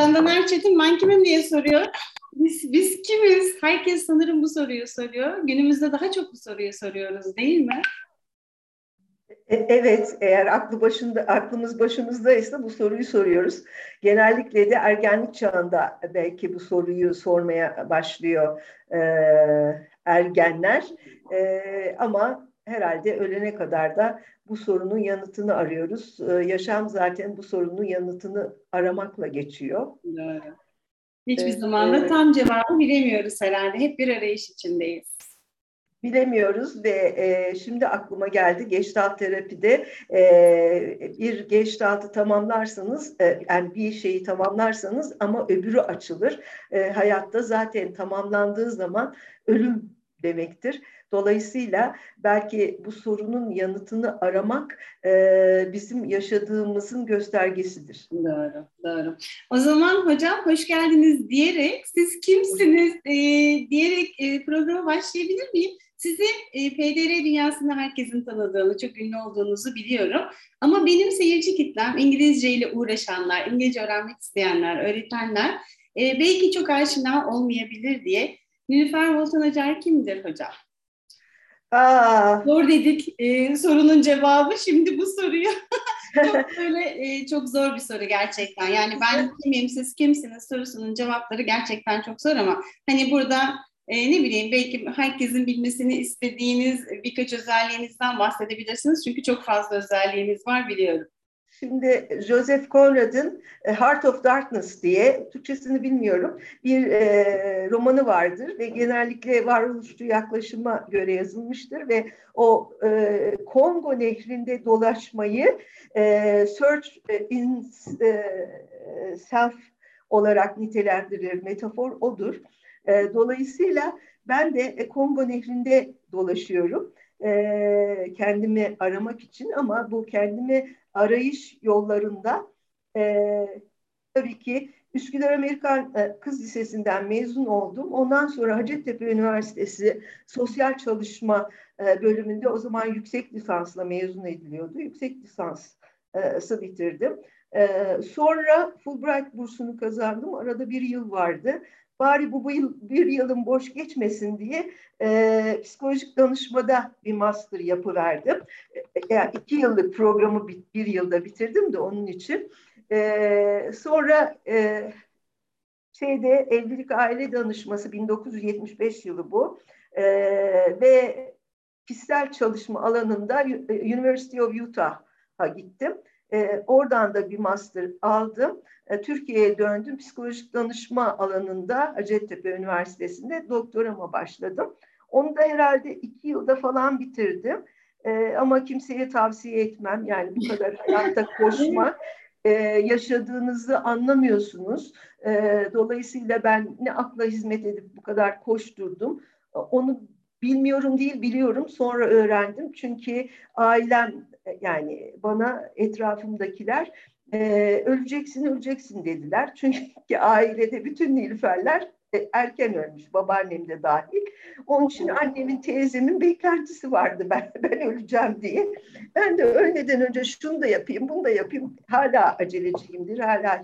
Candan Erçetin ben kimim diye soruyor. Biz, biz kimiz? Herkes sanırım bu soruyu soruyor. Günümüzde daha çok bu soruyu soruyoruz değil mi? E, evet, eğer aklı başında, aklımız başımızdaysa bu soruyu soruyoruz. Genellikle de ergenlik çağında belki bu soruyu sormaya başlıyor e, ergenler. E, ama herhalde ölene kadar da bu sorunun yanıtını arıyoruz. E, yaşam zaten bu sorunun yanıtını aramakla geçiyor. Doğru. Hiçbir Evet, zaman da evet. tam cevabı bilemiyoruz herhalde. Hep bir arayış içindeyiz. Bilemiyoruz ve e, şimdi aklıma geldi Gestalt terapide e, bir Gestalt'ı tamamlarsanız e, yani bir şeyi tamamlarsanız ama öbürü açılır. E, hayatta zaten tamamlandığı zaman ölüm demektir. Dolayısıyla belki bu sorunun yanıtını aramak e, bizim yaşadığımızın göstergesidir. Doğru, doğru. O zaman hocam hoş geldiniz diyerek siz kimsiniz e, diyerek e, programa başlayabilir miyim? Sizi e, PDR dünyasında herkesin tanıdığını, çok ünlü olduğunuzu biliyorum. Ama benim seyirci kitlem İngilizce ile uğraşanlar, İngilizce öğrenmek isteyenler, öğretmenler e, belki çok aşina olmayabilir diye. Nilüfer Voltan Acar kimdir hocam? Aa, Zor dedik e, sorunun cevabı. Şimdi bu soruyu çok böyle e, çok zor bir soru gerçekten. Yani ben kimim, siz kimsiniz sorusunun cevapları gerçekten çok zor ama hani burada e, ne bileyim belki herkesin bilmesini istediğiniz birkaç özelliğinizden bahsedebilirsiniz. Çünkü çok fazla özelliğiniz var biliyorum. Şimdi Joseph Conrad'ın e, Heart of Darkness diye, Türkçesini bilmiyorum, bir e, romanı vardır ve genellikle varoluşçu yaklaşıma göre yazılmıştır ve o e, Kongo nehrinde dolaşmayı e, search in e, self olarak nitelendirir, metafor odur. E, dolayısıyla ben de e, Kongo nehrinde dolaşıyorum e, kendimi aramak için ama bu kendimi arayış yollarında e, tabii ki Üsküdar Amerikan e, Kız Lisesi'nden mezun oldum. Ondan sonra Hacettepe Üniversitesi Sosyal Çalışma e, bölümünde o zaman yüksek lisansla mezun ediliyordu. Yüksek lisansı bitirdim. E, sonra Fulbright bursunu kazandım. Arada bir yıl vardı. Bari bu, yıl bir yılın boş geçmesin diye e, psikolojik danışmada bir master yapıverdim. E, yani iki yıllık programı bir, bir yılda bitirdim de onun için. E, sonra e, şeyde evlilik aile danışması 1975 yılı bu e, ve kişisel çalışma alanında University of Utah'a gittim. E, oradan da bir master aldım. E, Türkiye'ye döndüm. Psikolojik danışma alanında Hacettepe Üniversitesi'nde doktorama başladım. Onu da herhalde iki yılda falan bitirdim. E, ama kimseye tavsiye etmem. Yani bu kadar hayatta koşmak e, yaşadığınızı anlamıyorsunuz. E, dolayısıyla ben ne akla hizmet edip bu kadar koşturdum. Onu bilmiyorum değil biliyorum. Sonra öğrendim. Çünkü ailem yani bana etrafımdakiler e, öleceksin öleceksin dediler. Çünkü ailede bütün nilüferler e, erken ölmüş babaannem de dahil. Onun için annemin teyzemin beklentisi vardı ben, ben öleceğim diye. Ben de ölmeden önce şunu da yapayım bunu da yapayım. Hala aceleciyimdir hala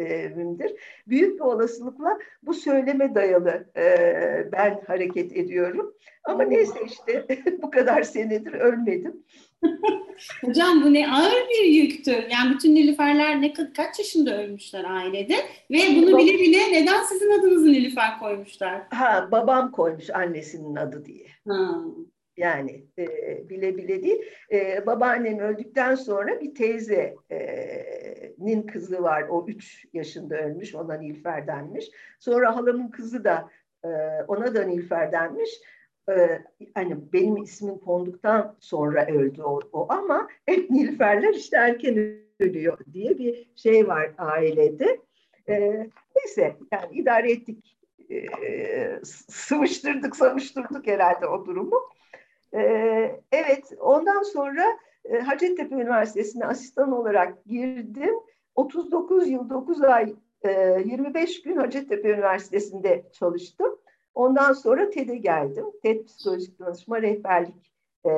hiperaktifimdir. Büyük bir olasılıkla bu söyleme dayalı e, ben hareket ediyorum. Ama neyse işte bu kadar senedir ölmedim. Hocam bu ne ağır bir yüktür. Yani bütün Nilüferler ne kaç yaşında ölmüşler ailede ve bunu bile bile neden sizin adınızı Nilüfer koymuşlar? Ha babam koymuş annesinin adı diye. Ha. Yani e, bile bile değil. E, babaannem öldükten sonra bir teyzenin kızı var. O üç yaşında ölmüş. Ona Nilüfer denmiş. Sonra halamın kızı da e, ona da Nilüfer denmiş e, hani benim ismim konduktan sonra öldü o, o ama hep Nilüferler işte erken ölüyor diye bir şey var ailede. E, neyse yani idare ettik. E, sıvıştırdık, savuşturduk herhalde o durumu. E, evet, ondan sonra e, Hacettepe Üniversitesi'ne asistan olarak girdim. 39 yıl 9 ay e, 25 gün Hacettepe Üniversitesi'nde çalıştım. Ondan sonra TED'e geldim. TED Psikolojik Danışma Rehberlik e,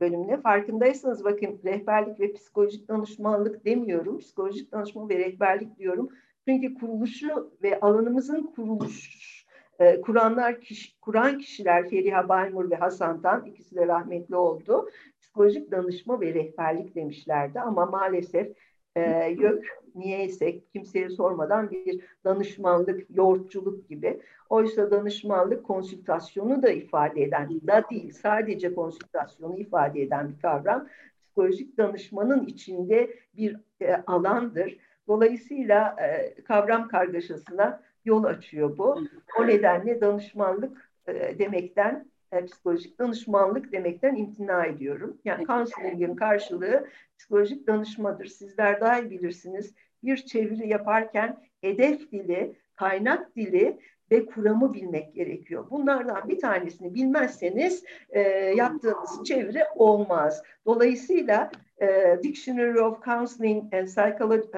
bölümüne. Farkındaysanız bakın rehberlik ve psikolojik danışmanlık demiyorum. Psikolojik danışma ve rehberlik diyorum. Çünkü kuruluşu ve alanımızın kuruluş e, kuranlar kişi, kuran kişiler Feriha Baymur ve Hasan Tan ikisi de rahmetli oldu. Psikolojik danışma ve rehberlik demişlerdi ama maalesef e, YÖK niyeyse kimseye sormadan bir danışmanlık, yoğurtçuluk gibi. Oysa danışmanlık konsültasyonu da ifade eden, da değil sadece konsültasyonu ifade eden bir kavram. Psikolojik danışmanın içinde bir e, alandır. Dolayısıyla e, kavram kargaşasına yol açıyor bu. O nedenle danışmanlık e, demekten e, psikolojik danışmanlık demekten imtina ediyorum. Yani counseling'in karşılığı psikolojik danışmadır. Sizler daha iyi bilirsiniz. Bir çeviri yaparken hedef dili, kaynak dili ve kuramı bilmek gerekiyor. Bunlardan bir tanesini bilmezseniz e, yaptığınız çeviri olmaz. Dolayısıyla e, Dictionary of Counseling and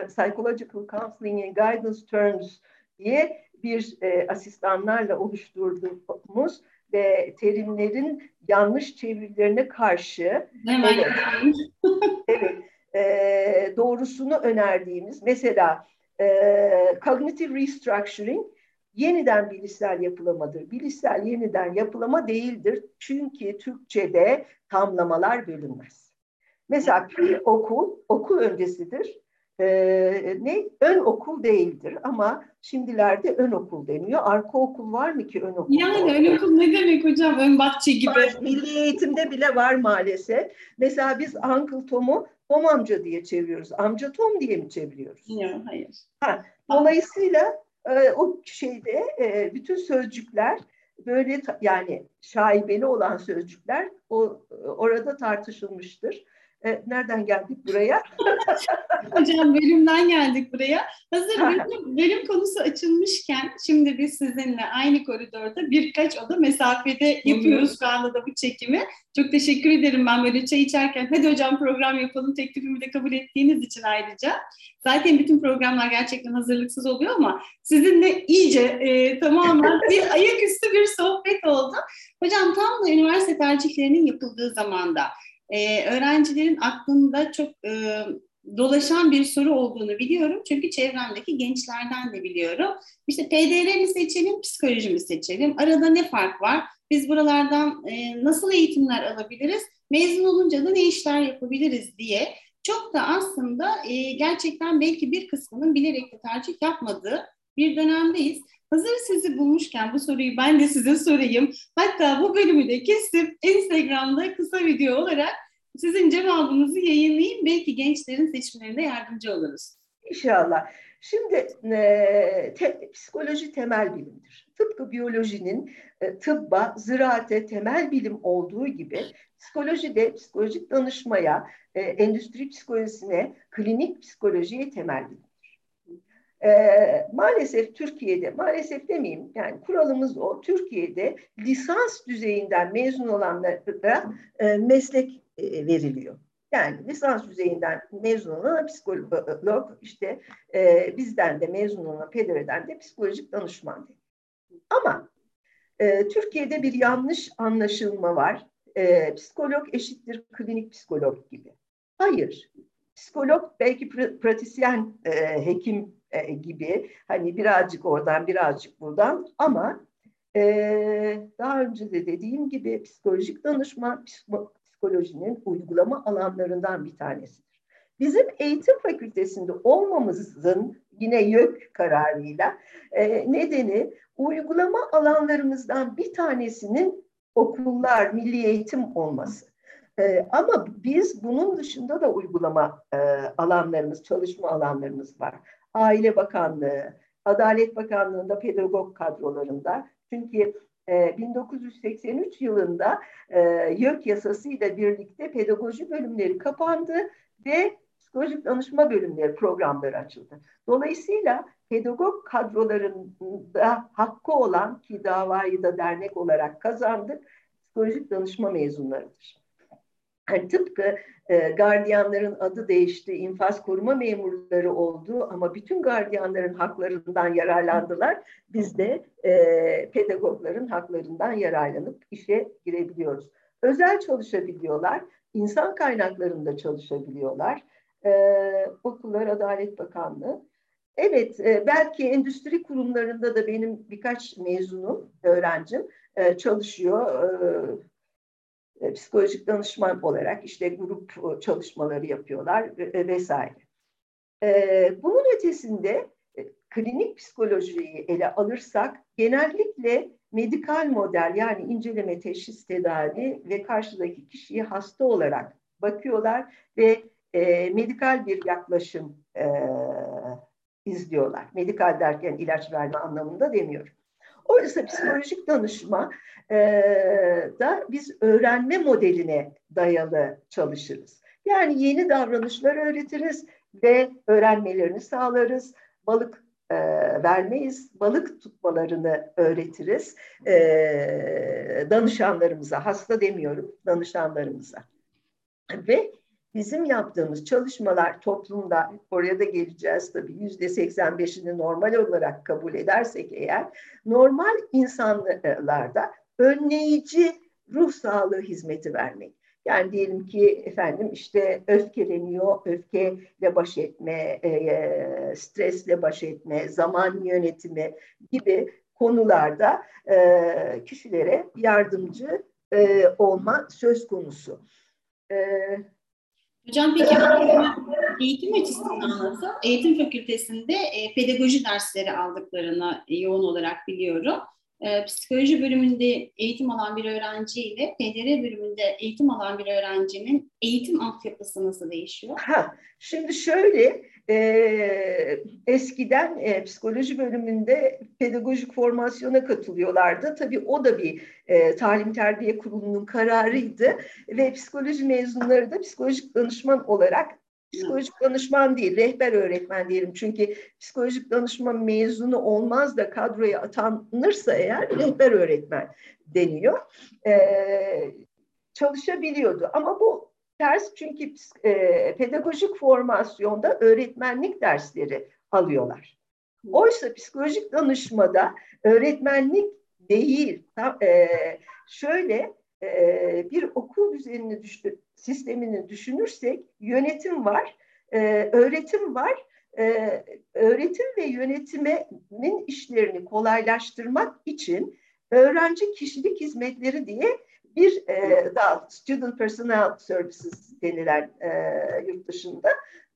Psychological Counseling and Guidance Terms diye bir e, asistanlarla oluşturduğumuz ve terimlerin yanlış çevirilerine karşı Hemen evet, evet e, doğrusunu önerdiğimiz mesela e, cognitive restructuring yeniden bilişsel yapılamadır. Bilişsel yeniden yapılama değildir. Çünkü Türkçe'de tamlamalar bölünmez. Mesela okul, okul öncesidir e, ne ön okul değildir ama şimdilerde ön okul deniyor. Arka okul var mı ki ön okul? Yani ön okul ne demek hocam? Ön bahçe gibi. Milli eğitimde bile var maalesef. Mesela biz Uncle Tom'u Tom amca diye çeviriyoruz. Amca Tom diye mi çeviriyoruz? Yok hayır. Ha, dolayısıyla e, o şeyde e, bütün sözcükler böyle yani şaibeli olan sözcükler o orada tartışılmıştır. E, nereden geldik buraya? Hocam bölümden geldik buraya. Hazır bölüm, bölüm konusu açılmışken şimdi biz sizinle aynı koridorda birkaç oda mesafede yapıyoruz şu anda da bu çekimi. Çok teşekkür ederim ben böyle çay içerken. Hadi hocam program yapalım teklifimi de kabul ettiğiniz için ayrıca. Zaten bütün programlar gerçekten hazırlıksız oluyor ama sizinle iyice e, tamamen bir ayaküstü bir sohbet oldu. Hocam tam da üniversite tercihlerinin yapıldığı zamanda e, öğrencilerin aklında çok e, dolaşan bir soru olduğunu biliyorum. Çünkü çevremdeki gençlerden de biliyorum. İşte PDR mi seçelim, psikoloji mi seçelim? Arada ne fark var? Biz buralardan e, nasıl eğitimler alabiliriz? Mezun olunca da ne işler yapabiliriz diye çok da aslında e, gerçekten belki bir kısmının bilerek de tercih yapmadığı bir dönemdeyiz. Hazır sizi bulmuşken bu soruyu ben de size sorayım. Hatta bu bölümü de kesip Instagram'da kısa video olarak sizin cevabınızı yayınlayayım. Belki gençlerin seçimlerinde yardımcı oluruz. İnşallah. Şimdi e, te, psikoloji temel bilimdir. Tıpkı biyolojinin e, tıbba, ziraate temel bilim olduğu gibi psikoloji de psikolojik danışmaya, e, endüstri psikolojisine, klinik psikolojiye temel bilim. E, maalesef Türkiye'de, maalesef demeyeyim yani kuralımız o, Türkiye'de lisans düzeyinden mezun olanlara e, meslek e, veriliyor. Yani lisans düzeyinden mezun olan psikolog, işte e, bizden de mezun olan pedereden de psikolojik danışman. Ama e, Türkiye'de bir yanlış anlaşılma var. E, psikolog eşittir klinik psikolog gibi. Hayır. Psikolog belki pr- pratisyen e, hekim e, gibi hani birazcık oradan birazcık buradan ama e, daha önce de dediğim gibi psikolojik danışma psikolojinin uygulama alanlarından bir tanesidir. Bizim eğitim fakültesinde olmamızın yine YÖK kararıyla e, nedeni uygulama alanlarımızdan bir tanesinin okullar, milli eğitim olması. E, ama biz bunun dışında da uygulama e, alanlarımız, çalışma alanlarımız var. Aile Bakanlığı, Adalet Bakanlığı'nda pedagog kadrolarında. Çünkü 1983 e, yılında e, YÖK yasası ile birlikte pedagoji bölümleri kapandı ve psikolojik danışma bölümleri programları açıldı. Dolayısıyla pedagog kadrolarında hakkı olan ki davayı da dernek olarak kazandık psikolojik danışma mezunlarıdır. Yani tıpkı e, gardiyanların adı değişti, infaz koruma memurları oldu ama bütün gardiyanların haklarından yararlandılar. Biz de e, pedagogların haklarından yararlanıp işe girebiliyoruz. Özel çalışabiliyorlar, insan kaynaklarında çalışabiliyorlar. E, Okullar Adalet Bakanlığı. Evet, e, belki endüstri kurumlarında da benim birkaç mezunum, öğrencim e, çalışıyor. E, psikolojik danışman olarak işte grup e, çalışmaları yapıyorlar e, vesaire. Bunun ötesinde klinik psikolojiyi ele alırsak genellikle medikal model yani inceleme, teşhis, tedavi ve karşıdaki kişiyi hasta olarak bakıyorlar ve e, medikal bir yaklaşım e, izliyorlar. Medikal derken ilaç verme anlamında demiyorum. Oysa psikolojik danışma e, da biz öğrenme modeline dayalı çalışırız. Yani yeni davranışlar öğretiriz ve öğrenmelerini sağlarız. Balık e, vermeyiz, balık tutmalarını öğretiriz e, danışanlarımıza, hasta demiyorum, danışanlarımıza. Ve bizim yaptığımız çalışmalar toplumda, oraya da geleceğiz tabii yüzde 85'ini normal olarak kabul edersek eğer, normal insanlarda önleyici ruh sağlığı hizmeti vermek. Yani diyelim ki efendim işte öfkeleniyor, öfkeyle baş etme, e, stresle baş etme, zaman yönetimi gibi konularda e, kişilere yardımcı e, olma söz konusu. Hocam peki eğitim açısından nasıl? Eğitim fakültesinde e, pedagoji dersleri aldıklarını yoğun olarak biliyorum. E, psikoloji bölümünde eğitim alan bir öğrenci ile PDR bölümünde eğitim alan bir öğrencinin eğitim altyapısı nasıl değişiyor? Ha, şimdi şöyle e, eskiden e, psikoloji bölümünde pedagojik formasyona katılıyorlardı. Tabii o da bir e, talim terbiye kurulunun kararıydı ve psikoloji mezunları da psikolojik danışman olarak Psikolojik danışman değil, rehber öğretmen diyelim. Çünkü psikolojik danışman mezunu olmaz da kadroya atanırsa eğer rehber öğretmen deniyor. Ee, çalışabiliyordu ama bu ters çünkü e, pedagojik formasyonda öğretmenlik dersleri alıyorlar. Oysa psikolojik danışmada öğretmenlik değil. Tam, e, şöyle e, bir okul düzenini düşün, sistemini düşünürsek yönetim var, e, öğretim var. E, öğretim ve yönetimin işlerini kolaylaştırmak için öğrenci kişilik hizmetleri diye bir e, dal, Student Personnel Services denilen e, yurt dışında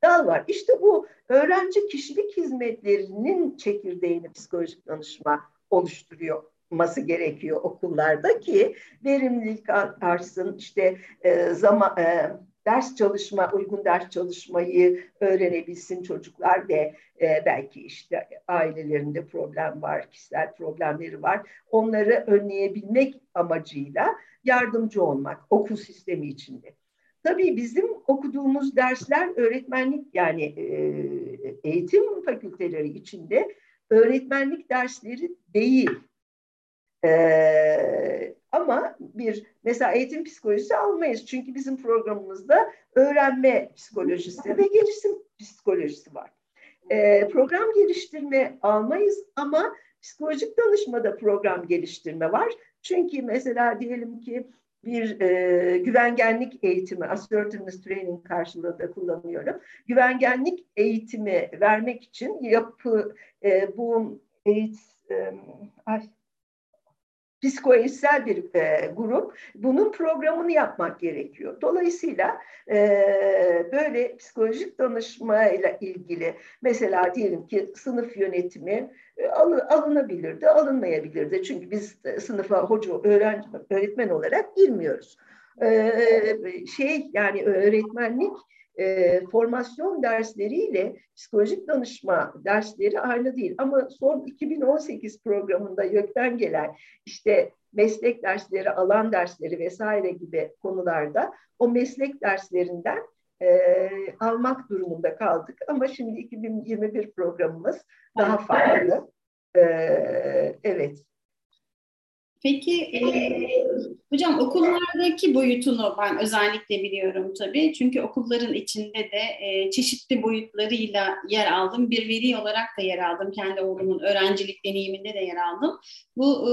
dal var. İşte bu öğrenci kişilik hizmetlerinin çekirdeğini psikolojik danışma oluşturuyor olması gerekiyor okullarda ki verimlilik artsın işte e, zaman e, ders çalışma uygun ders çalışmayı öğrenebilsin çocuklar ve e, belki işte ailelerinde problem var kişisel problemleri var onları önleyebilmek amacıyla yardımcı olmak okul sistemi içinde. Tabii bizim okuduğumuz dersler öğretmenlik yani e, eğitim fakülteleri içinde öğretmenlik dersleri değil. Ee, ama bir mesela eğitim psikolojisi almayız. Çünkü bizim programımızda öğrenme psikolojisi ve gelişim psikolojisi var. Ee, program geliştirme almayız ama psikolojik danışmada program geliştirme var. Çünkü mesela diyelim ki bir e, güvengenlik eğitimi, assertiveness training karşılığında kullanıyorum. Güvengenlik eğitimi vermek için yapı e, bu eğitim, e, ay, psikoeğitsel bir e, grup. Bunun programını yapmak gerekiyor. Dolayısıyla e, böyle psikolojik danışma ile ilgili mesela diyelim ki sınıf yönetimi e, alınabilirdi, alınmayabilirdi. Çünkü biz sınıfa hoca, öğrenci, öğretmen olarak girmiyoruz. E, şey yani öğretmenlik e, formasyon dersleriyle psikolojik danışma dersleri aynı değil. Ama son 2018 programında YÖK'ten gelen işte meslek dersleri, alan dersleri vesaire gibi konularda o meslek derslerinden e, almak durumunda kaldık. Ama şimdi 2021 programımız daha farklı. E, evet. Peki e, hocam okullardaki boyutunu ben özellikle biliyorum tabii. Çünkü okulların içinde de e, çeşitli boyutlarıyla yer aldım. Bir veri olarak da yer aldım. Kendi oğlumun öğrencilik deneyiminde de yer aldım. Bu e,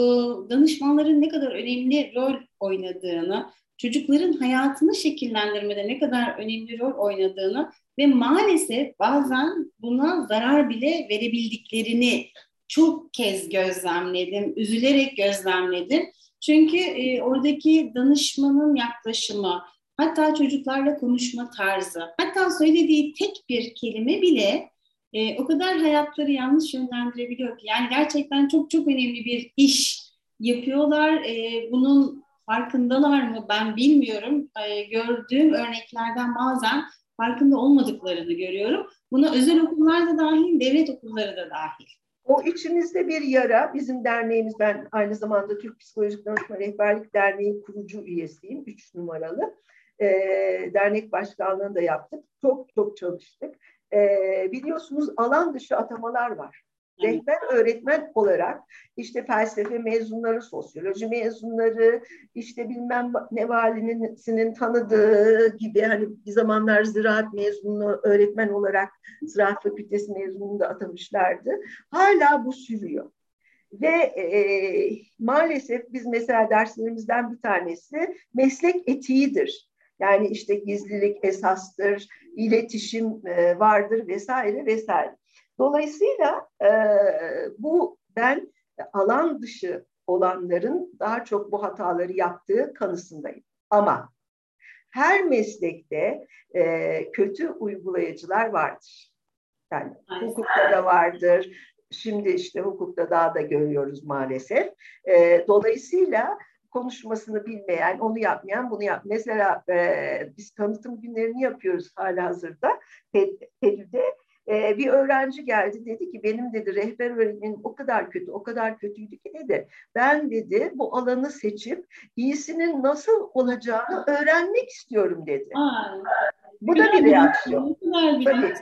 danışmanların ne kadar önemli rol oynadığını, çocukların hayatını şekillendirmede ne kadar önemli rol oynadığını ve maalesef bazen buna zarar bile verebildiklerini çok kez gözlemledim, üzülerek gözlemledim. Çünkü e, oradaki danışmanın yaklaşımı, hatta çocuklarla konuşma tarzı, hatta söylediği tek bir kelime bile e, o kadar hayatları yanlış yönlendirebiliyor ki. Yani gerçekten çok çok önemli bir iş yapıyorlar. E, bunun farkındalar mı ben bilmiyorum. E, gördüğüm örneklerden bazen farkında olmadıklarını görüyorum. Buna özel okullar da dahil, devlet okulları da dahil. O içimizde bir yara. Bizim derneğimiz, ben aynı zamanda Türk Psikolojik Danışma Rehberlik Derneği kurucu üyesiyim. Üç numaralı. E, dernek başkanlığını da yaptık. Çok çok çalıştık. E, biliyorsunuz alan dışı atamalar var. Rehber öğretmen olarak işte felsefe mezunları, sosyoloji mezunları, işte bilmem ne valisinin tanıdığı gibi hani bir zamanlar ziraat mezunu öğretmen olarak ziraat fakültesi mezununu da atamışlardı. Hala bu sürüyor. Ve e, maalesef biz mesela derslerimizden bir tanesi meslek etiğidir. Yani işte gizlilik esastır, iletişim e, vardır vesaire vesaire. Dolayısıyla e, bu ben alan dışı olanların daha çok bu hataları yaptığı kanısındayım. Ama her meslekte e, kötü uygulayıcılar vardır. Yani hukukta da vardır. Şimdi işte hukukta daha da görüyoruz maalesef. E, dolayısıyla konuşmasını bilmeyen, onu yapmayan, bunu yap. Mesela e, biz tanıtım günlerini yapıyoruz hala hazırda. TED'de e, bir öğrenci geldi dedi ki benim dedi rehber öğretmenim o kadar kötü o kadar kötüydü ki dedi ben dedi bu alanı seçip iyisinin nasıl olacağını öğrenmek istiyorum dedi. Aa, bu da bir reaksiyon. Tabii.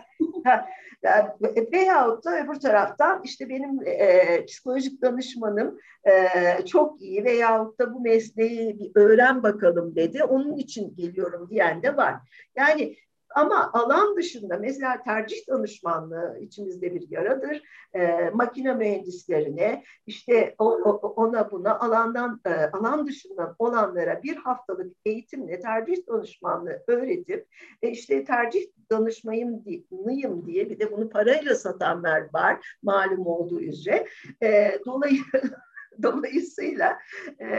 Veyahut da öbür taraftan işte benim e, psikolojik danışmanım e, çok iyi veyahut da bu mesleği bir öğren bakalım dedi. Onun için geliyorum diyen de var. Yani ama alan dışında mesela tercih danışmanlığı içimizde bir yaradır. E, makine mühendislerine işte o, o, ona buna alandan e, alan dışından olanlara bir haftalık eğitimle tercih danışmanlığı öğretip e, işte tercih danışmayım nıyım diye bir de bunu parayla satanlar var malum olduğu üzere. E, dolayısıyla Dolayısıyla e,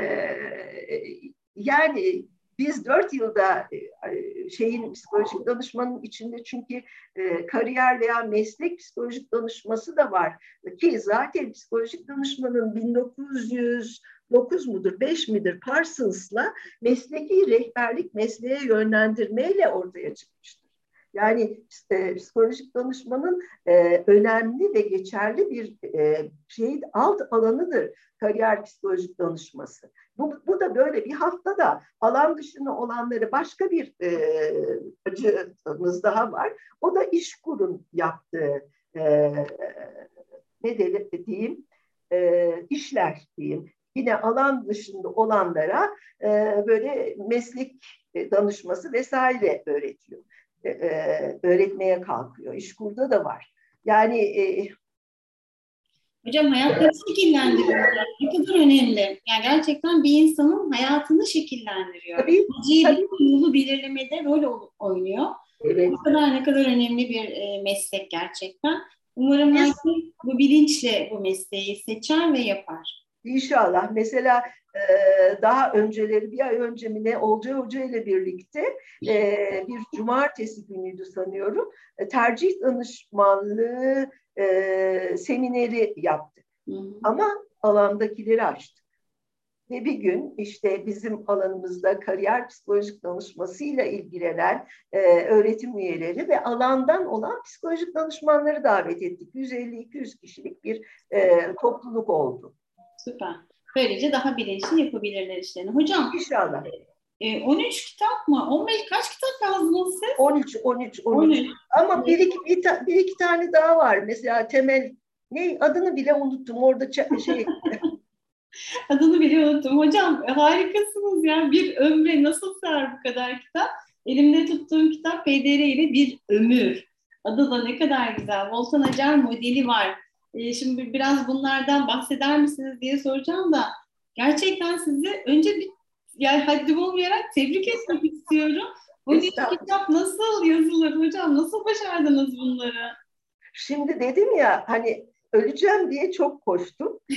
yani biz dört yılda e, şeyin psikolojik danışmanın içinde çünkü e, kariyer veya meslek psikolojik danışması da var ki zaten psikolojik danışmanın 1909 mudur 5 midir Parsons'la mesleki rehberlik mesleğe yönlendirmeyle ortaya çıkmıştır. Yani e, psikolojik danışmanın e, önemli ve geçerli bir e, şey alt alanıdır kariyer psikolojik danışması. Bu, bu da böyle bir haftada alan dışında olanları başka bir e, acımız daha var. O da iş kurun yaptığı e, ne diyeyim e, işler diyeyim. Yine alan dışında olanlara e, böyle meslek danışması vesaire öğretiyor. E, e öğretmeye kalkıyor. İşkurda da var. Yani e, Hocam hayatını şekillendiriyor. Ne kadar önemli. Yani gerçekten bir insanın hayatını şekillendiriyor. Tabii. tabii. yolu belirlemede rol oynuyor. Evet. Ne kadar ne kadar önemli bir e, meslek gerçekten. Umarım herkes bu bilinçle bu mesleği seçer ve yapar. İnşallah. Mesela daha önceleri bir ay önce mi ne Olcay Hoca ile birlikte e, bir cumartesi günüydü sanıyorum. Tercih danışmanlığı e, semineri yaptık. Hı hı. Ama alandakileri açtık. Ve bir gün işte bizim alanımızda kariyer psikolojik danışmasıyla ilgilenen e, öğretim üyeleri ve alandan olan psikolojik danışmanları davet ettik. 150-200 kişilik bir e, topluluk oldu. Süper. Böylece daha bilinçli yapabilirler işlerini. Hocam. İnşallah. 13 e, kitap mı? 15 kaç kitap yazdınız siz? 13, 13, 13. 13. Ama bir iki, bir, ta, bir iki tane daha var. Mesela temel ne adını bile unuttum orada şey Adını bile unuttum. Hocam harikasınız ya. Bir ömre nasıl sığar bu kadar kitap? Elimde tuttuğum kitap PDR ile bir ömür. Adı da ne kadar güzel. Volkan Acar modeli var. Ee, şimdi biraz bunlardan bahseder misiniz diye soracağım da gerçekten sizi önce bir yani haddim olmayarak tebrik etmek istiyorum. Bu kitap nasıl yazılır hocam? Nasıl başardınız bunları? Şimdi dedim ya hani öleceğim diye çok koştum.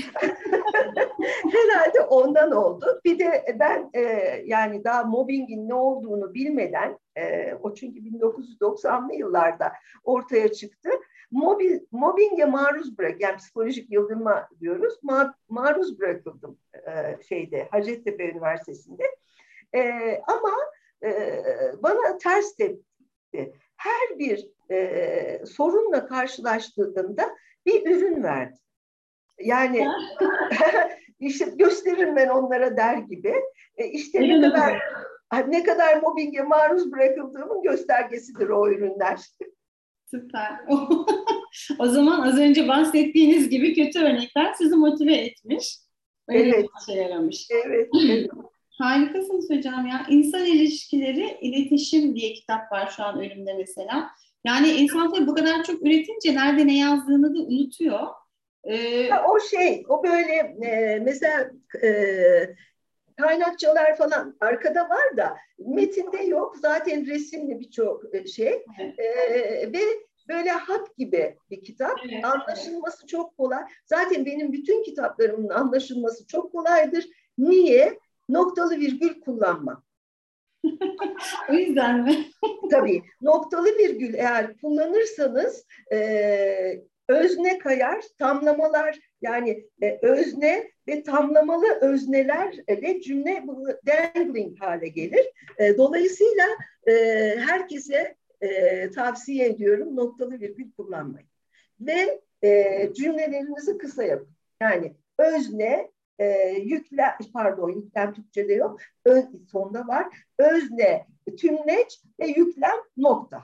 Herhalde ondan oldu. Bir de ben e, yani daha mobbingin ne olduğunu bilmeden e, o çünkü 1990'lı yıllarda ortaya çıktı. Mobil, mobbinge maruz bırak, yani psikolojik yıldırma diyoruz, ma, maruz bırakıldım e, şeyde Hacettepe Üniversitesi'nde. E, ama e, bana ters tepti. Her bir e, sorunla karşılaştığında bir ürün verdi. Yani işte gösteririm ben onlara der gibi. E, işte ne kadar ne kadar mobbinge maruz bırakıldığımın göstergesidir o ürünler. Süper. o zaman az önce bahsettiğiniz gibi kötü örnekler sizi motive etmiş. Öyle evet. Şey yaramış. Evet. evet. Harikasınız hocam ya. İnsan ilişkileri, iletişim diye kitap var şu an önümde mesela. Yani insan tabii bu kadar çok üretince nerede ne yazdığını da unutuyor. Ee, o şey, o böyle e, mesela e, kaynakçalar falan arkada var da metinde yok. Zaten resimli birçok e, şey evet. e, ve böyle hap gibi bir kitap. Evet. Anlaşılması çok kolay. Zaten benim bütün kitaplarımın anlaşılması çok kolaydır. Niye? Noktalı virgül kullanma. o yüzden mi? Tabii. Noktalı virgül eğer kullanırsanız e, özne kayar, tamlamalar yani e, özne ve tamlamalı öznelerle cümle dangling hale gelir. E, dolayısıyla e, herkese e, tavsiye ediyorum noktalı virgül kullanmayı. Ve e, cümlelerinizi kısa yapın. Yani özne, e, yüklem, pardon yüklem Türkçe'de yok, öz, sonda var. Özne, tümleç ve yüklem nokta.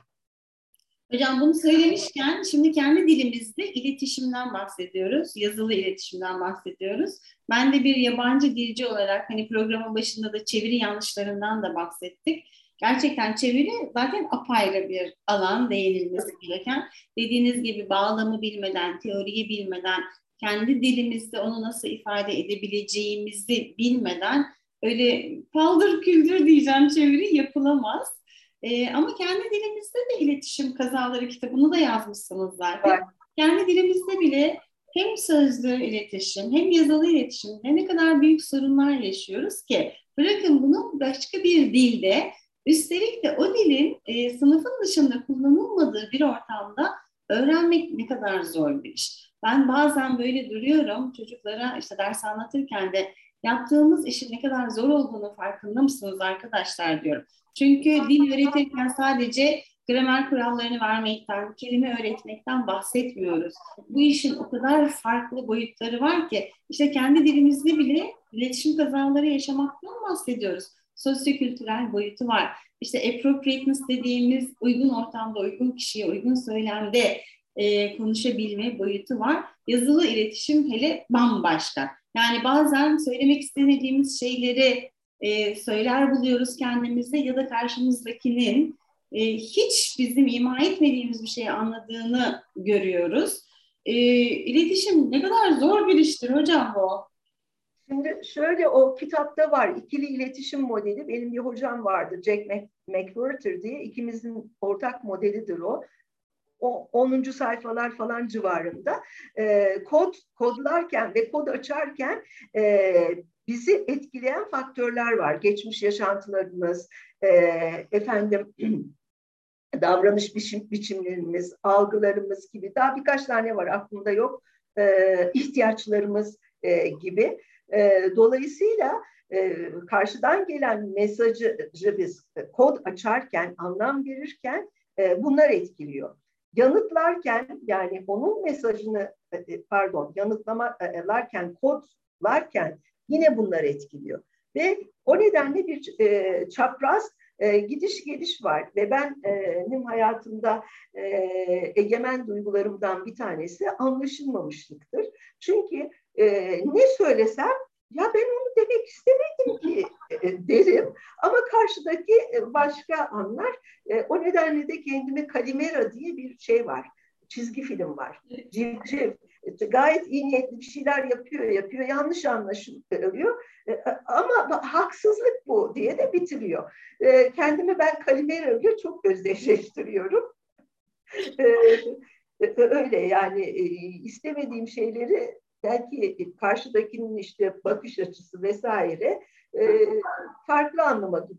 Hocam bunu söylemişken şimdi kendi dilimizde iletişimden bahsediyoruz. Yazılı iletişimden bahsediyoruz. Ben de bir yabancı dilci olarak hani programın başında da çeviri yanlışlarından da bahsettik. Gerçekten çeviri zaten apayrı bir alan değinilmesi gereken. Dediğiniz gibi bağlamı bilmeden, teoriyi bilmeden, kendi dilimizde onu nasıl ifade edebileceğimizi bilmeden öyle paldır küldür diyeceğim çeviri yapılamaz. Ee, ama kendi dilimizde de iletişim kazaları kitabını da yazmışsınız zaten. Evet. Kendi dilimizde bile hem sözlü iletişim hem yazılı iletişimde ne kadar büyük sorunlar yaşıyoruz ki bırakın bunu başka bir dilde üstelik de o dilin e, sınıfın dışında kullanılmadığı bir ortamda öğrenmek ne kadar zor bir iş. Ben bazen böyle duruyorum çocuklara işte ders anlatırken de yaptığımız işin ne kadar zor olduğunu farkında mısınız arkadaşlar diyorum. Çünkü dil öğretirken sadece gramer kurallarını vermekten, kelime öğretmekten bahsetmiyoruz. Bu işin o kadar farklı boyutları var ki işte kendi dilimizde bile iletişim kazaları yaşamaktan bahsediyoruz. Sosyokültürel boyutu var. İşte appropriateness dediğimiz uygun ortamda, uygun kişiye, uygun söylemde e, konuşabilme boyutu var. Yazılı iletişim hele bambaşka. Yani bazen söylemek istemediğimiz şeyleri e, söyler buluyoruz kendimizde ya da karşımızdakinin e, hiç bizim ima etmediğimiz bir şeyi anladığını görüyoruz. E, iletişim ne kadar zor bir iştir hocam bu. Şimdi şöyle o kitapta var ikili iletişim modeli. Benim bir hocam vardı Jack McWhirter diye. ikimizin ortak modelidir o. O 10. sayfalar falan civarında. E, kod kodlarken ve kod açarken e, bizi etkileyen faktörler var. Geçmiş yaşantılarımız, e, efendim davranış biçim, biçimlerimiz, algılarımız gibi daha birkaç tane var aklımda yok. E, ihtiyaçlarımız e, gibi. E, dolayısıyla e, karşıdan gelen mesajı biz kod açarken, anlam verirken e, bunlar etkiliyor. Yanıtlarken yani onun mesajını e, e pardon yanıtlamalarken kodlarken Yine bunlar etkiliyor. Ve o nedenle bir e, çapraz e, gidiş geliş var ve ben e, benim hayatımda e, egemen duygularımdan bir tanesi anlaşılmamışlıktır. Çünkü e, ne söylesem ya ben onu demek istemedim ki e, derim ama karşıdaki e, başka anlar. E, o nedenle de kendime Kalimera diye bir şey var. Çizgi film var. Civciv. Gayet iyi niyetli bir şeyler yapıyor, yapıyor. Yanlış anlaşılıyor. Ama haksızlık bu diye de bitiriyor. Kendimi ben Kalimera ile çok özdeşleştiriyorum. Öyle yani istemediğim şeyleri belki karşıdakinin işte bakış açısı vesaire e, farklı anlamadı.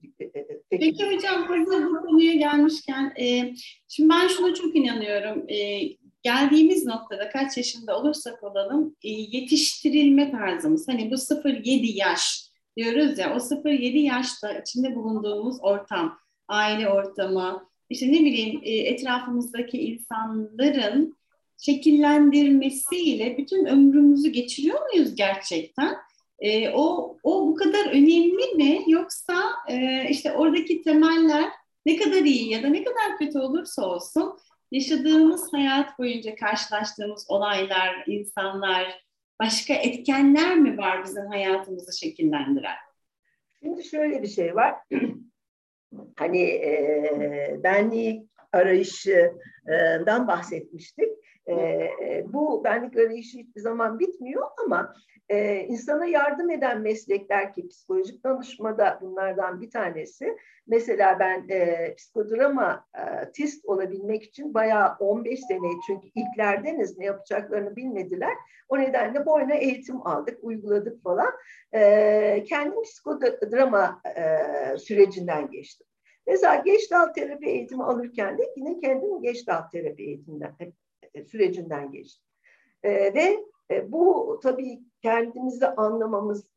Peki hocam hazır bu konuya gelmişken e, şimdi ben şuna çok inanıyorum. E, geldiğimiz noktada kaç yaşında olursak olalım e, yetiştirilme tarzımız hani bu 0-7 yaş diyoruz ya o 0-7 yaşta içinde bulunduğumuz ortam, aile ortamı, işte ne bileyim e, etrafımızdaki insanların şekillendirmesiyle bütün ömrümüzü geçiriyor muyuz gerçekten? E, o, o bu kadar önemli mi? Yoksa e, işte oradaki temeller ne kadar iyi ya da ne kadar kötü olursa olsun yaşadığımız hayat boyunca karşılaştığımız olaylar, insanlar, başka etkenler mi var bizim hayatımızı şekillendiren? Şimdi şöyle bir şey var. hani e, benlik arayışından bahsetmiştik. E, bu benlik arayışı hiçbir zaman bitmiyor ama e, insana yardım eden meslekler ki psikolojik danışmada bunlardan bir tanesi. Mesela ben e, psikodrama e, tist olabilmek için bayağı 15 sene çünkü ilklerdeniz ne yapacaklarını bilmediler. O nedenle boyuna eğitim aldık, uyguladık falan. E, kendim psikodrama e, sürecinden geçtim. Mesela geçtal terapi eğitimi alırken de yine kendim geçtal terapi eğitiminden sürecinden geçtim. E, ve e, bu tabii kendimizi anlamamız,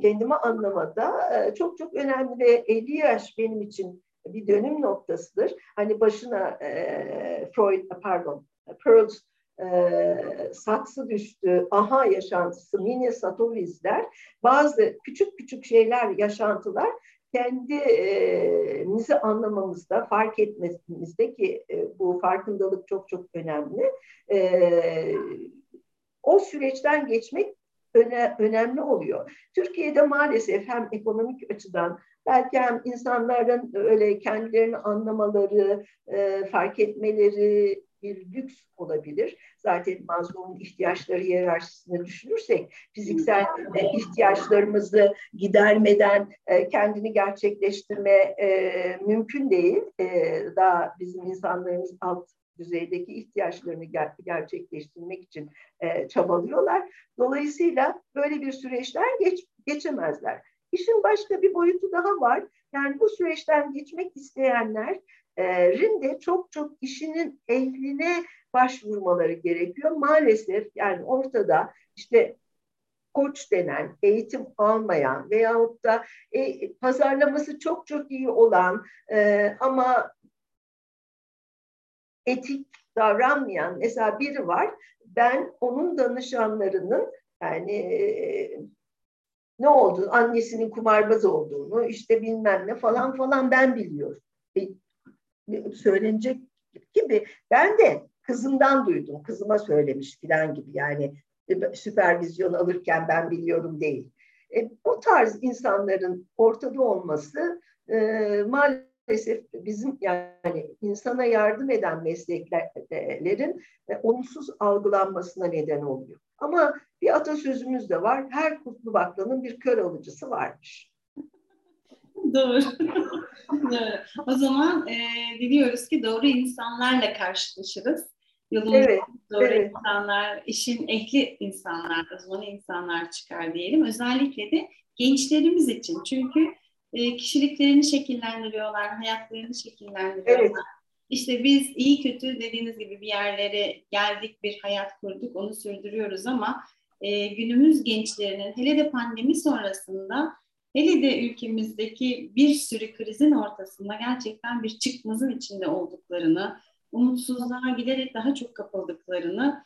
kendimi anlamada e, çok çok önemli ve 50 yaş benim için bir dönüm noktasıdır. Hani başına e, Freud, pardon, Pearls e, saksı düştü, aha yaşantısı, mini satovizler, bazı küçük küçük şeyler, yaşantılar kendimizi anlamamızda, fark etmemizde ki bu farkındalık çok çok önemli. O süreçten geçmek öne, önemli oluyor. Türkiye'de maalesef hem ekonomik açıdan belki hem insanların öyle kendilerini anlamaları, fark etmeleri bir lüks olabilir. Zaten Maslow'un ihtiyaçları hiyerarşisini düşünürsek fiziksel e, ihtiyaçlarımızı gidermeden e, kendini gerçekleştirme e, mümkün değil. Daha bizim insanlarımız alt düzeydeki ihtiyaçlarını ger- gerçekleştirmek için e, çabalıyorlar. Dolayısıyla böyle bir süreçten geç, geçemezler. İşin başka bir boyutu daha var. Yani bu süreçten geçmek isteyenler rin de çok çok işinin ehline başvurmaları gerekiyor. Maalesef yani ortada işte koç denen, eğitim almayan veyahut da e, pazarlaması çok çok iyi olan e, ama etik davranmayan mesela biri var. Ben onun danışanlarının yani e, ne oldu? Annesinin kumarbaz olduğunu, işte bilmem ne falan falan ben biliyorum. E, söylenecek gibi. Ben de kızımdan duydum. Kızıma söylemiş falan gibi. Yani e, süpervizyon alırken ben biliyorum değil. E, bu tarz insanların ortada olması e, maalesef bizim yani insana yardım eden mesleklerin e, olumsuz algılanmasına neden oluyor. Ama bir atasözümüz de var. Her kutlu baklanın bir kör alıcısı varmış. Doğru. doğru. O zaman e, diliyoruz ki doğru insanlarla karşılaşırız. Yolun evet, doğru evet. insanlar, işin ehli insanlar, uzman insanlar çıkar diyelim. Özellikle de gençlerimiz için. Çünkü e, kişiliklerini şekillendiriyorlar, hayatlarını şekillendiriyorlar. Evet. İşte biz iyi kötü dediğiniz gibi bir yerlere geldik, bir hayat kurduk, onu sürdürüyoruz ama e, günümüz gençlerinin hele de pandemi sonrasında hele de ülkemizdeki bir sürü krizin ortasında gerçekten bir çıkmazın içinde olduklarını, umutsuzluğa giderek daha çok kapıldıklarını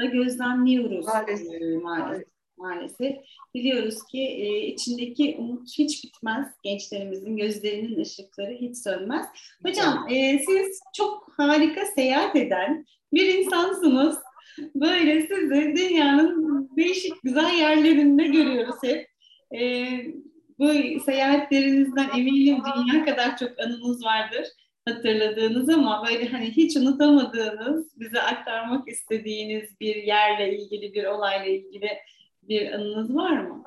da gözlemliyoruz maalesef. E, maalesef. maalesef. Biliyoruz ki e, içindeki umut hiç bitmez. Gençlerimizin gözlerinin ışıkları hiç sönmez. Hocam e, siz çok harika seyahat eden bir insansınız. Böyle sizi dünyanın değişik güzel yerlerinde görüyoruz hep. E, bu seyahatlerinizden eminim dünya kadar çok anınız vardır hatırladığınız ama böyle hani hiç unutamadığınız, bize aktarmak istediğiniz bir yerle ilgili, bir olayla ilgili bir anınız var mı?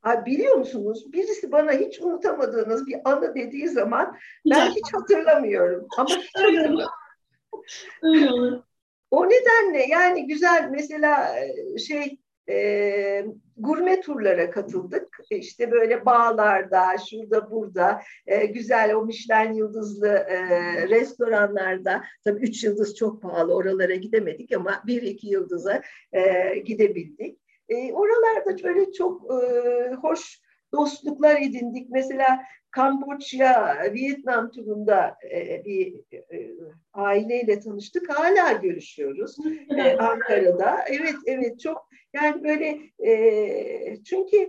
Ha, biliyor musunuz birisi bana hiç unutamadığınız bir anı dediği zaman ben hiç hatırlamıyorum. Ama. Öyle olur. O nedenle yani güzel mesela e, şey e, gurme turlara katıldık. İşte böyle bağlarda, şurada burada e, güzel o Michelin yıldızlı e, restoranlarda tabii üç yıldız çok pahalı oralara gidemedik ama bir iki yıldıza e, gidebildik. E, oralarda böyle çok e, hoş dostluklar edindik. Mesela Kamboçya, Vietnam turunda e, bir e, aileyle tanıştık. Hala görüşüyoruz e, Ankara'da. Evet, evet çok yani böyle e, çünkü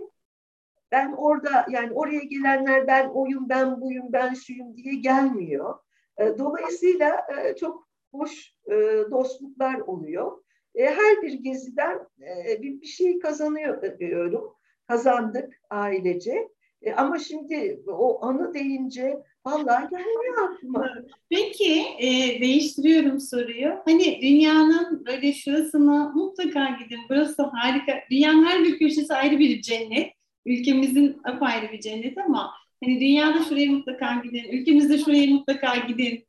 ben orada yani oraya gelenler ben oyum, ben buyum, ben şuyum diye gelmiyor. E, dolayısıyla e, çok hoş e, dostluklar oluyor. E, her bir geziden e, bir, bir şey kazanıyorum. Kazandık ailece. E, ama şimdi o anı deyince vallahi gelmiyor aklıma. Peki e, değiştiriyorum soruyu. Hani dünyanın böyle şurasına mutlaka gidin. Burası harika. Dünyanın her bir köşesi ayrı bir cennet. Ülkemizin apayrı bir cennet ama hani dünyada şuraya mutlaka gidin. Ülkemizde şuraya mutlaka gidin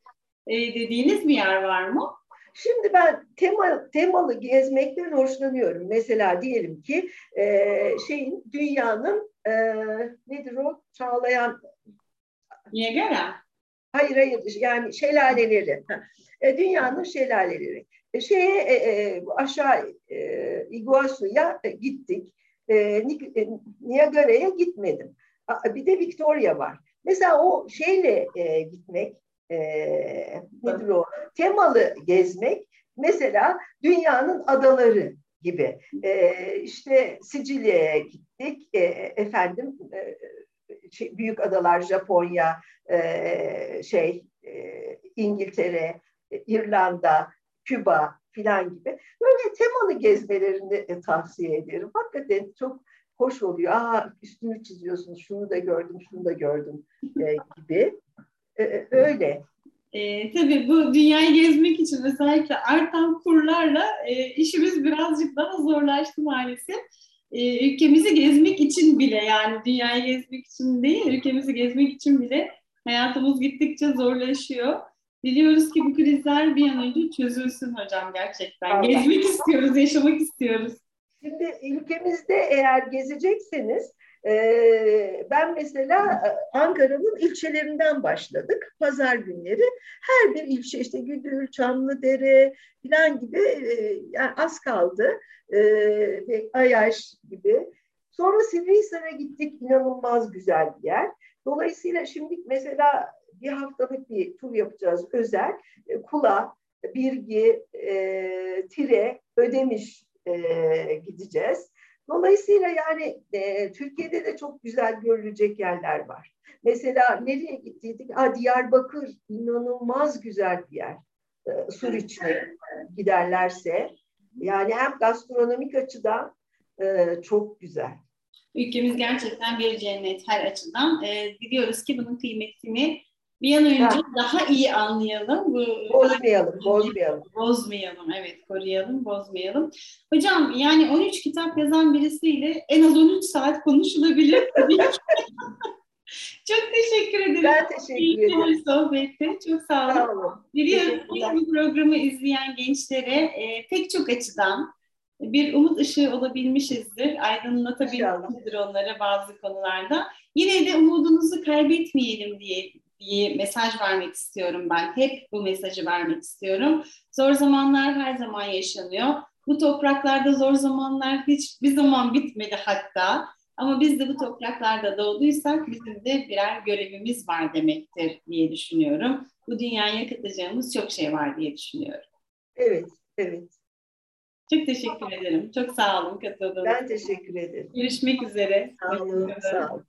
e, dediğiniz bir yer var mı? Şimdi ben tema, temalı gezmekten hoşlanıyorum. Mesela diyelim ki e, şeyin dünyanın e, nedir o çağlayan Niagara. Hayır hayır yani şelaleleri. E, dünyanın şelaleleri. E, şeye e, e, aşağı e, Iguazu'ya gittik. E, Niagara'ya gitmedim. Bir de Victoria var. Mesela o şeyle e, gitmek e, nedir o? Temalı gezmek mesela dünyanın adaları gibi. E, işte Sicilya'ya gittik. E, efendim e, şey, büyük adalar Japonya, e, şey e, İngiltere, e, İrlanda, Küba filan gibi. Böyle temalı gezmelerini tavsiye ederim. Hakikaten çok hoş oluyor. Aa üstünü çiziyorsunuz, şunu da gördüm, şunu da gördüm e, gibi. E, e öyle. E, tabii bu dünyayı gezmek için özellikle artan kurlarla e, işimiz birazcık daha zorlaştı maalesef. E, ülkemizi gezmek için bile yani dünyayı gezmek için değil, ülkemizi gezmek için bile hayatımız gittikçe zorlaşıyor. Diliyoruz ki bu krizler bir an önce çözülsün hocam gerçekten. Allah. Gezmek istiyoruz, yaşamak istiyoruz. Şimdi ülkemizde eğer gezecekseniz ee, ben mesela e, Ankara'nın ilçelerinden başladık. Pazar günleri her bir ilçe işte Güdül, Çamlıdere falan gibi e, yani az kaldı. E, ve Ayaş gibi. Sonra Sivrihisar'a gittik. inanılmaz güzel bir yer. Dolayısıyla şimdi mesela bir haftalık bir tur yapacağız özel. Kula, Birgi, Tire, Ödemiş gideceğiz. Dolayısıyla yani e, Türkiye'de de çok güzel görülecek yerler var. Mesela nereye gittiydik? Aa, Diyarbakır inanılmaz güzel bir yer. E, sur içmek giderlerse. Yani hem gastronomik açıdan e, çok güzel. Ülkemiz gerçekten bir cennet her açıdan. E, biliyoruz ki bunun kıymetini bir an önce ha. daha iyi anlayalım. Bu, bozmayalım, bozmayalım. Bozmayalım, evet koruyalım, bozmayalım. Hocam yani 13 kitap yazan birisiyle en az 13 saat konuşulabilir. Çok teşekkür ederim. Ben teşekkür ederim. sohbette. Çok sağ olun. Sağ olun. Biliyorum bu programı izleyen gençlere e, pek çok açıdan bir umut ışığı olabilmişizdir. Aydınlatabilmişizdir onlara bazı konularda. Yine de umudunuzu kaybetmeyelim diye diye mesaj vermek istiyorum ben. Hep bu mesajı vermek istiyorum. Zor zamanlar her zaman yaşanıyor. Bu topraklarda zor zamanlar hiç bir zaman bitmedi hatta. Ama biz de bu topraklarda doğduysak bizim de birer görevimiz var demektir diye düşünüyorum. Bu dünyaya katacağımız çok şey var diye düşünüyorum. Evet, evet. Çok teşekkür ederim. Çok sağ olun katıldığınız Ben teşekkür ederim. Görüşmek üzere. Sağ olun, sağ olun.